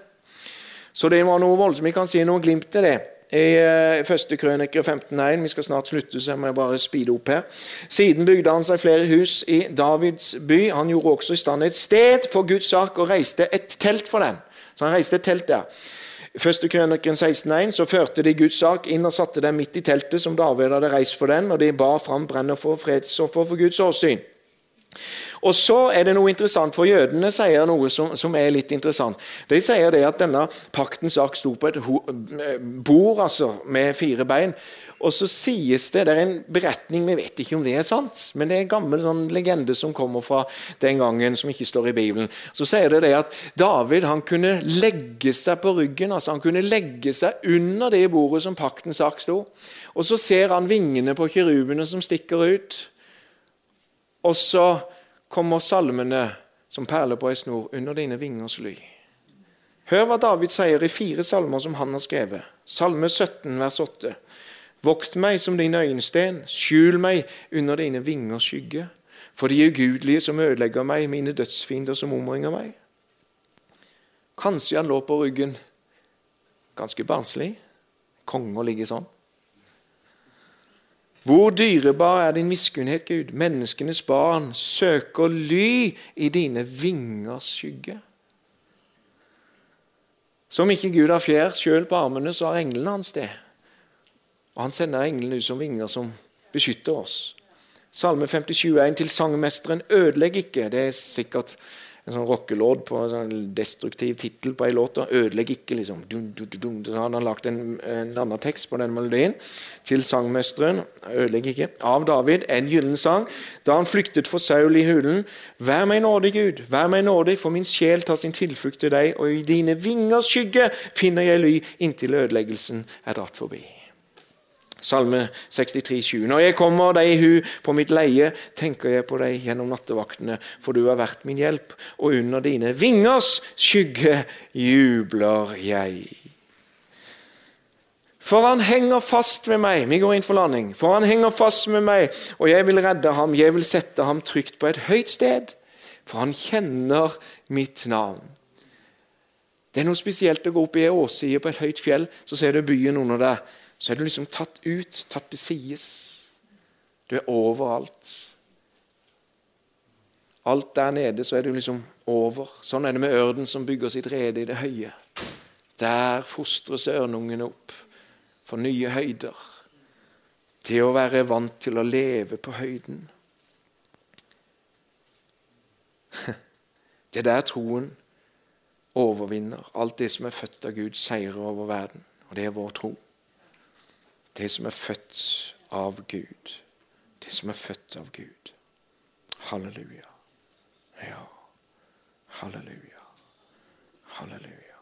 Så det var noe voldsomt. Vi kan si noe glimt til det i eh, første krøniker 15.1. Vi skal snart slutte, så jeg må bare speede opp her. Siden bygde han seg flere hus i Davids by. Han gjorde også i stand et sted for Guds sak og reiste et telt for den. Så han reiste et telt der. Første krøniken 16.1 så førte de Guds sak inn og satte dem midt i teltet som David hadde reist for den, og de bar fram brenner for fredsoffer for Guds åsyn. Og så er det noe interessant, for jødene sier noe som, som er litt interessant. De sier det at denne paktens ark sto på et bord altså, med fire bein. Og så sies det, det er en beretning, vi vet ikke om det er sant, men det er en gammel sånn legende som kommer fra den gangen, som ikke står i Bibelen. Så sier det det at David han kunne legge seg på ryggen, altså han kunne legge seg under det bordet som paktens ark sto. Og så ser han vingene på kirubene som stikker ut. Og så kommer salmene som perler på ei snor under dine vingers ly. Hør hva David sier i fire salmer som han har skrevet. Salme 17, vers 8. Vokt meg som din øyensten, skjul meg under dine vingers skygge. For de ugudelige som ødelegger meg, mine dødsfiender som omringer meg. Kanskje han lå på ryggen ganske barnslig, Konger ligger sånn. Hvor dyrebar er din miskunnhet, Gud? Menneskenes barn søker ly i dine vingers skygge. Som ikke Gud har fjær sjøl på armene, så har englene hans det. Og han sender englene ut som vinger som beskytter oss. Salme 57 er til sangmesteren 'Ødelegg ikke'. Det er sikkert en sånn rockelåt på en sånn destruktiv tittel på ei låt. 'Ødelegg ikke', liksom. Dun, dun, dun, Så hadde han lagt en, en, annen tekst på den melodien til sangmesteren. 'Ødelegg ikke'. Av David, en gyllen sang. Da han flyktet for Saul i hulen. Vær meg nådig, Gud, vær meg nådig, for min sjel tar sin tilflukt til deg, og i dine vingers skygge finner jeg ly inntil ødeleggelsen er dratt forbi. Salme 63, 7. Når jeg kommer deg i hu på mitt leie, tenker jeg på deg gjennom nattevaktene, for du har vært min hjelp, og under dine vingers skygge jubler jeg. For han henger fast ved meg. Vi går inn for landing. For han henger fast med meg, og jeg vil redde ham. Jeg vil sette ham trygt på et høyt sted, for han kjenner mitt navn. Det er noe spesielt å gå opp i ei åsside på et høyt fjell, så ser du byen under deg så er du liksom tatt ut, tatt til sides. Du er overalt. Alt der nede, så er du liksom over. Sånn er det med ørden som bygger sitt rede i det høye. Der fostres ørnungen opp for nye høyder. Til å være vant til å leve på høyden. Det er der troen overvinner. Alt det som er født av Gud, seirer over verden. Og det er vår tro. Det som er født av Gud. Det som er født av Gud. Halleluja. Ja. Halleluja. Halleluja.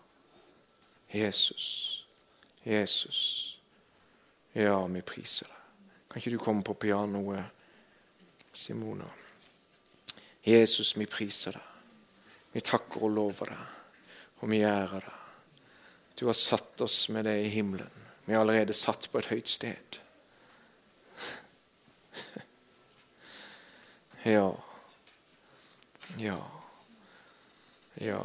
Jesus. Jesus. Ja, vi priser deg. Kan ikke du komme på pianoet, Simona? Jesus, vi priser deg. Vi takker og lover deg, og vi ærer deg. Du har satt oss med deg i himmelen. Vi er allerede satt på et høyt sted. Ja. Ja. Ja.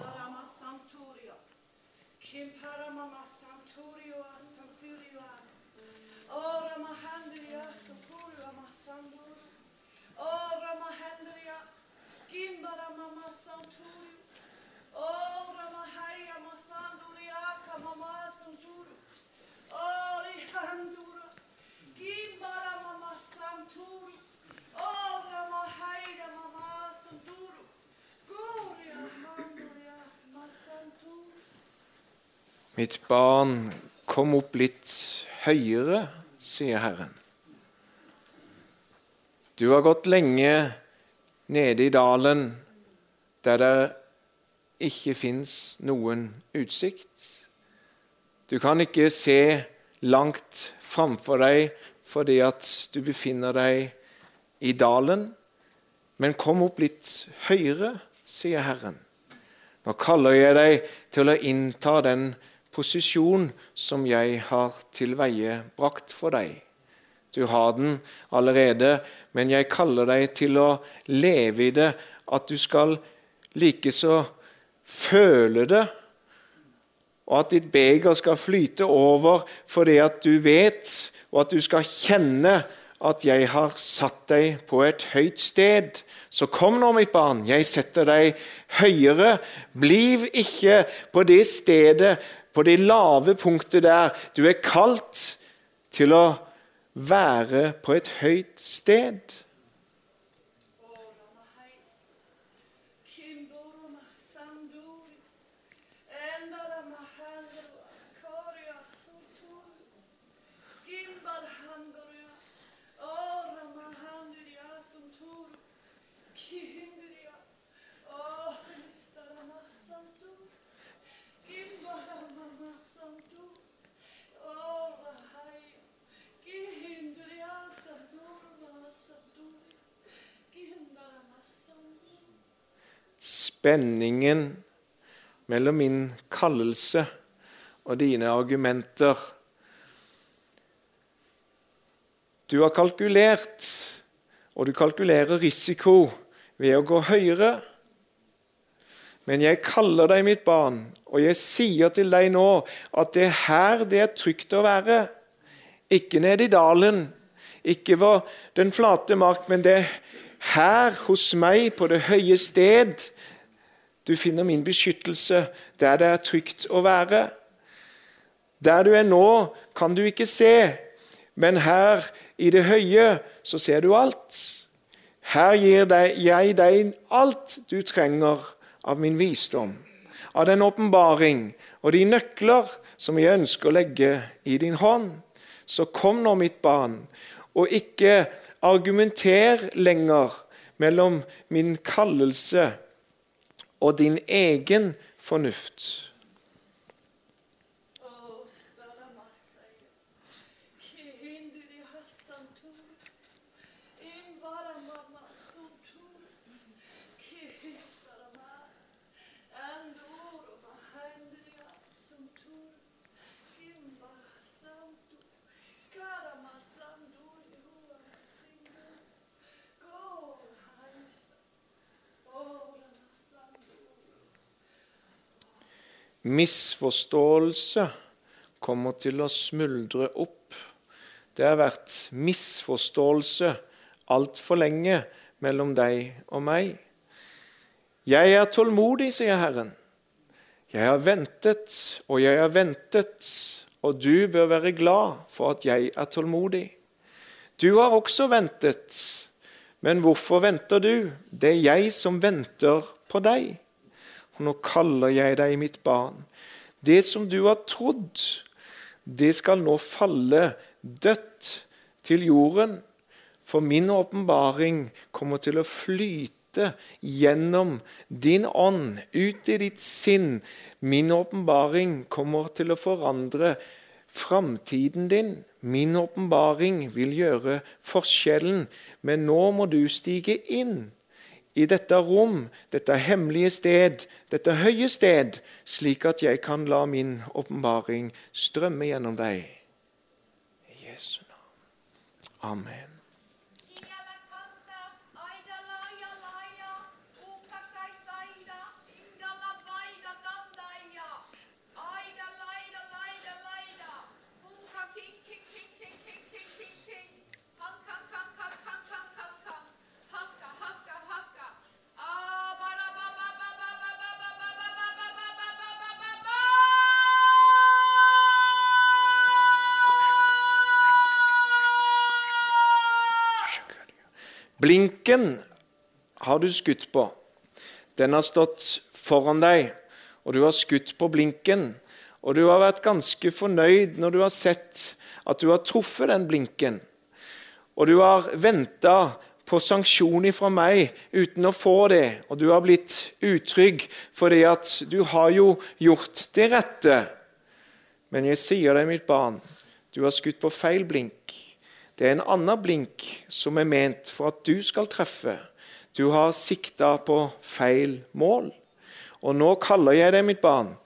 Mitt barn, kom opp litt høyere, sier Herren. Du har gått lenge nede i dalen der det ikke fins noen utsikt. Du kan ikke se langt framfor deg fordi at du befinner deg i dalen. Men kom opp litt høyere, sier Herren. Nå kaller jeg deg til å innta den posisjon som jeg har tilveiebrakt for deg. Du har den allerede, men jeg kaller deg til å leve i det, at du skal likeså føle det, og at ditt beger skal flyte over fordi at du vet, og at du skal kjenne at jeg har satt deg på et høyt sted. Så kom nå, mitt barn, jeg setter deg høyere. Bliv ikke på det stedet på det lave punktet der du er kalt til å være på et høyt sted. Spenningen mellom min kallelse og dine argumenter. Du har kalkulert, og du kalkulerer risiko ved å gå høyere. Men jeg kaller deg mitt barn, og jeg sier til deg nå at det er her det er trygt å være. Ikke nede i dalen, ikke på den flate mark, men det er her hos meg på det høye sted du finner min beskyttelse, der det er trygt å være. Der du er nå, kan du ikke se, men her i det høye så ser du alt. Her gir jeg deg alt du trenger av min visdom, av den åpenbaring og de nøkler som jeg ønsker å legge i din hånd. Så kom nå, mitt barn, og ikke argumenter lenger mellom min kallelse og din egen fornuft. Misforståelse kommer til å smuldre opp. Det har vært misforståelse altfor lenge mellom deg og meg. Jeg er tålmodig, sier Herren. Jeg har ventet og jeg har ventet, og du bør være glad for at jeg er tålmodig. Du har også ventet, men hvorfor venter du? Det er jeg som venter på deg. Og nå kaller jeg deg mitt barn. Det som du har trodd, det skal nå falle dødt til jorden. For min åpenbaring kommer til å flyte gjennom din ånd, ut i ditt sinn. Min åpenbaring kommer til å forandre framtiden din. Min åpenbaring vil gjøre forskjellen, men nå må du stige inn i dette rom, dette hemmelige sted, dette høye sted, slik at jeg kan la min åpenbaring strømme gjennom deg. I Jesu navn. Amen. Blinken har du skutt på. Den har stått foran deg, og du har skutt på blinken. Og du har vært ganske fornøyd når du har sett at du har truffet den blinken. Og du har venta på sanksjon fra meg uten å få det, og du har blitt utrygg fordi at du har jo gjort det rette. Men jeg sier deg, mitt barn, du har skutt på feil blink. Det er en annen blink som er ment for at du skal treffe. Du har sikta på feil mål. Og nå kaller jeg deg, mitt barn,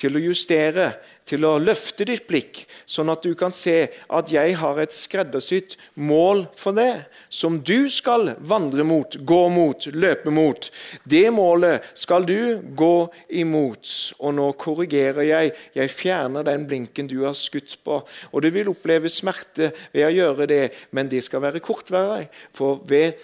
til å justere, til å løfte ditt blikk, sånn at du kan se at jeg har et skreddersydd mål for deg, som du skal vandre mot, gå mot, løpe mot. Det målet skal du gå imot. Og nå korrigerer jeg. Jeg fjerner den blinken du har skutt på. Og du vil oppleve smerte ved å gjøre det, men det skal være kortvarig. For ved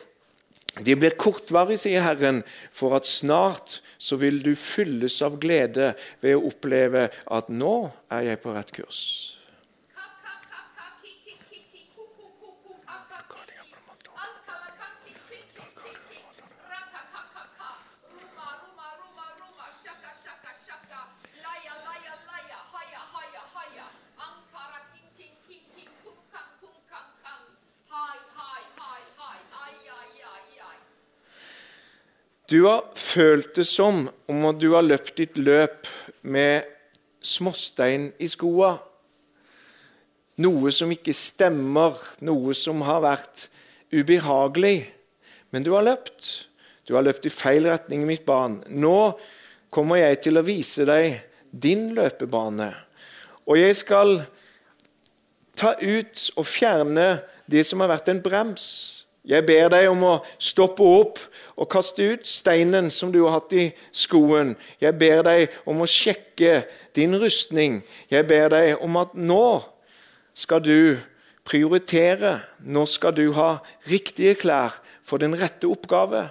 det blir kortvarig, sier Herren, for at snart så vil du fylles av glede ved å oppleve at nå er jeg på rett kurs. Du har følt det som om at du har løpt ditt løp med småstein i skoa. Noe som ikke stemmer, noe som har vært ubehagelig. Men du har løpt. Du har løpt i feil retning, mitt barn. Nå kommer jeg til å vise deg din løpebane. Og jeg skal ta ut og fjerne det som har vært en brems. Jeg ber deg om å stoppe opp og kaste ut steinen som du har hatt i skoen. Jeg ber deg om å sjekke din rustning. Jeg ber deg om at nå skal du prioritere. Nå skal du ha riktige klær for den rette oppgave.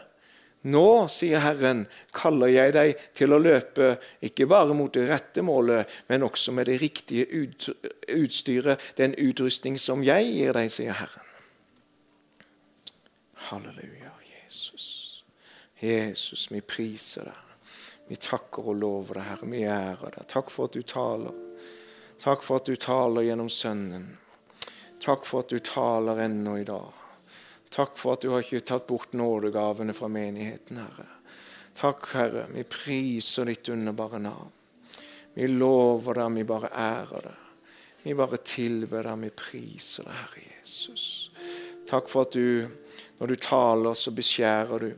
Nå, sier Herren, kaller jeg deg til å løpe ikke bare mot det rette målet, men også med det riktige utstyret, den utrustning som jeg gir deg, sier Herren. Halleluja, Jesus. Jesus, vi priser deg. Vi takker og lover deg, Herre. Vi ærer deg. Takk for at du taler. Takk for at du taler gjennom Sønnen. Takk for at du taler ennå i dag. Takk for at du har ikke tatt bort nådegavene fra menigheten, Herre. Takk, Herre. Vi priser ditt underbare navn. Vi lover deg, vi bare ærer deg. Vi bare tilber deg, vi priser deg, Herre Jesus. Takk for at du når du taler, så beskjærer du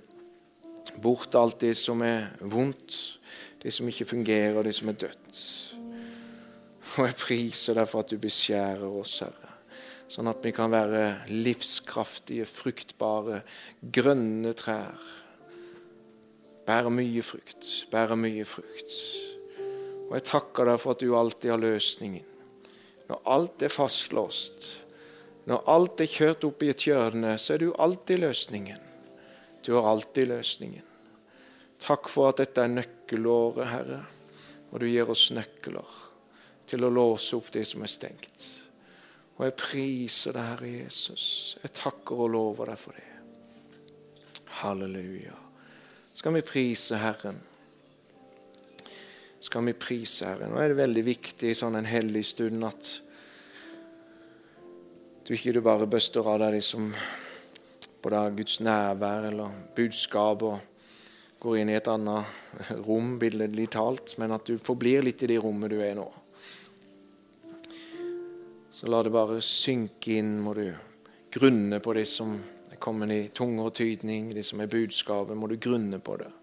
bort alt det som er vondt, det som ikke fungerer, det som er dødt. Og jeg priser deg for at du beskjærer oss, Herre, sånn at vi kan være livskraftige, fruktbare, grønne trær. Bære mye frukt, bære mye frukt. Og jeg takker deg for at du alltid har løsningen. Når alt er fastlåst, når alt er kjørt opp i et hjørne, så er du alltid løsningen. Du har alltid løsningen. Takk for at dette er nøkkelåret, Herre, og du gir oss nøkler til å låse opp det som er stengt. Og jeg priser deg, Herre Jesus. Jeg takker og lover deg for det. Halleluja. Skal vi prise Herren? Skal vi prise Herren? Nå er det veldig viktig i sånn en hellig stund at du ikke du bare bøster av deg de som både har Guds nærvær eller budskap og går inn i et annet rom, billedlig talt, men at du forblir litt i det rommet du er nå. Så la det bare synke inn, må du grunne på det som er kommet i tungere tydning, det som er budskapet, må du grunne på det.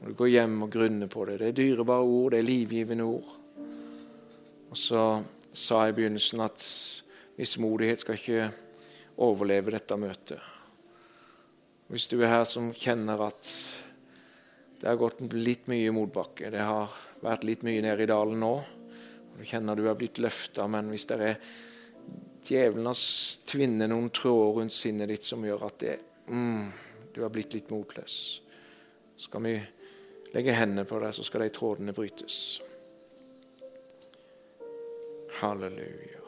Må du gå hjem og grunne på det. Det er dyrebare ord, det er livgivende ord. Og så sa jeg i begynnelsen at Mismodighet skal ikke overleve dette møtet. Hvis du er her som kjenner at det har gått litt mye motbakke, det har vært litt mye nede i dalen nå, og du kjenner du har blitt løfta, men hvis det er djevelen har tvinnet noen tråder rundt sinnet ditt som gjør at det, mm, du har blitt litt motløs, skal vi legge hendene på deg, så skal de trådene brytes. Halleluja.